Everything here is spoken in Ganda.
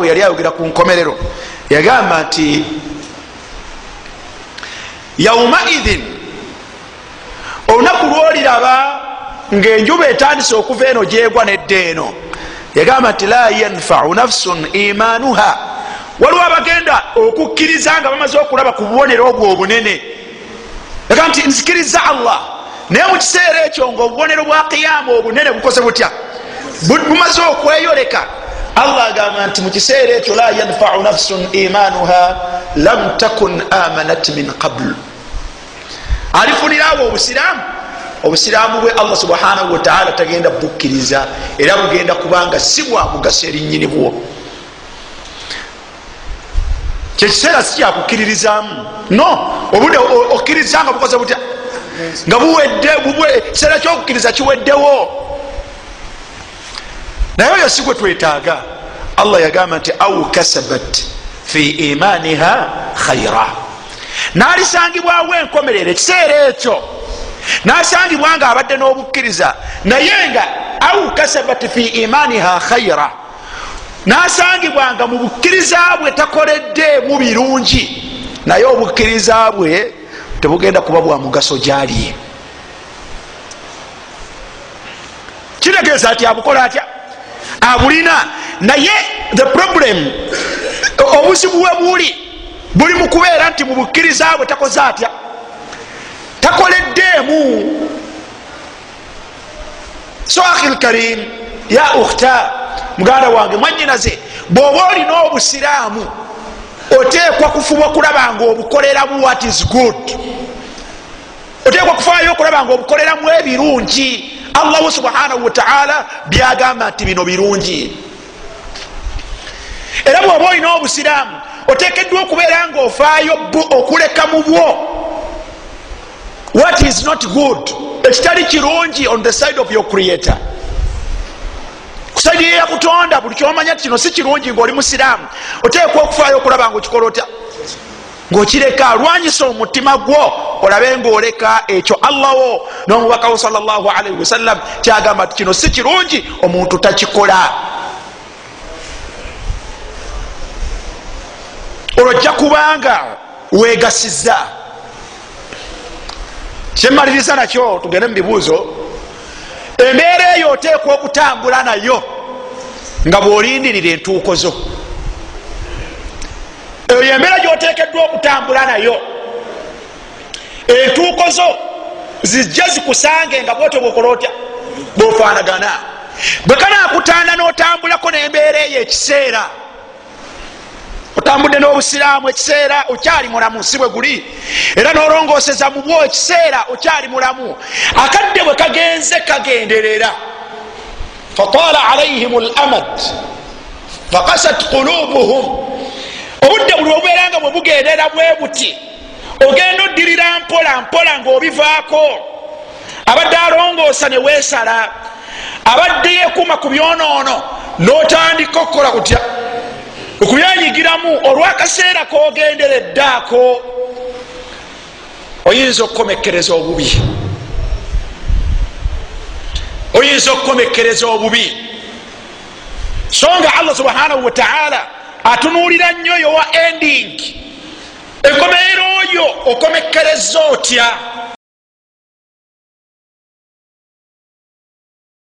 bwe yali ayogera ku nkomerero yagamba nti yaumaidhin olunaku lwoliraba ngaenjuba etandise okuva eno gyegwa nedda eno. Yagamba nti la yanfau nafsun imanuha. Waliwo abagenda okukkiriza nga bamaze okulaba ku bubonero obwo obunene. Yagamba nti nzikiriza allah. Naye mu kiseera ekyo nga obubonero bwa qiyama obunene bukoze butya? Bumaze okweyoleka allah agamba nti mu kiseera ekyo la yanfau nafsun imanuha lam takun amanat min qablu alifunirawo obusiraamu. Obusiraamu bwe allah subhanahu wataala tagenda bukkiriza era bugenda kubanga si bwa mugaso erinyini bwo. Kyekiseera si kyakukkiririzaamu no obudde okkirizanga bukoze butya? Nga buwedde kiseera kyokukkiriza kiweddewo. Naye oyo si gwe twetaaga allah yagamba nti au kasabat fi imaniha khaira nalisangibwawo enkomerero ekiseera ekyo. Nasangibwa nga abadde n'obukkiriza. Naye nga au kasabat fi imaniha khaira nasangibwa nga mu bukkiriza bwe takoledde mu birungi. Naye obukkiriza bwe tebugenda kuba bwa mugaso gyali. Kitegeeza ati abukola atya abulina naye the problem obuzibu we buli buli mu kubeera nti mu bukkiriza bwe takoze atya? Takoleddeemu. So ahi lkarim ya ukhta muganda wange mwanyinaze bw'oba olina obusiraamu oteekwa kufuba okulaba nga obukoleramu what is good. Oteekwa kufaayo okulaba nga obukoleramu ebirungi allahu subhanahu wataala byagamba nti bino birungi. Era bw'oba olina obusiraamu oteekeddwa okubeera nga ofaayo okuleka mu bwo. What is not good? Ekitali kirungi on the side of your creator. Kusaidi yakutonda buli kyomanya ti kino si kirungi ngaoli musiraamu oteekwa okufaayo okulaba nga okikola otya ngaokireka alwanyisa omutima gwo olabe ngaoleka ekyo allahwo n'omubakawo salllahalaihi wasallam kyagamba ti kino si kirungi omuntu takikola. Olwojja kubanga wegasiza kyemaliriza nakyo tugende mu bibuuzo. Embeera eyo oteekwa okutambula nayo nga bwolindirira entuuko zo eyo yembeera gyoteekeddwa okutambula nayo. Entuuko zo zijja zikusange nga bwotyo bwokola otya? Bwofaanagana. Bwe kanakutanda n'otambulako n'embeera eyo ekiseera otambudde n'obusiraamu ekiseera okyali mulamu si bwe guli. Era n'olongoseza mu bwo ekiseera okyali mulamu. Akadde bwe kagenze kagenderera. Fatala alaihim lamad fakasat qulubuhum obudde buli obubeera nga bwe bugendera bwe buti ogenda oddirira mpola mpola ngaobivaako abadde alongoosa ne weesala abadde yekuma ku byonoono n'otandika okukola kutya? Okubyenyigiramu olwakaseera kogendereddaako oyinza okukomekereza obubi. Oyinza okukomekereza obubi. So nga allah subhanahu wataala atunuulira nnyo yowa ending. Enkomeero oyo okomekereza otya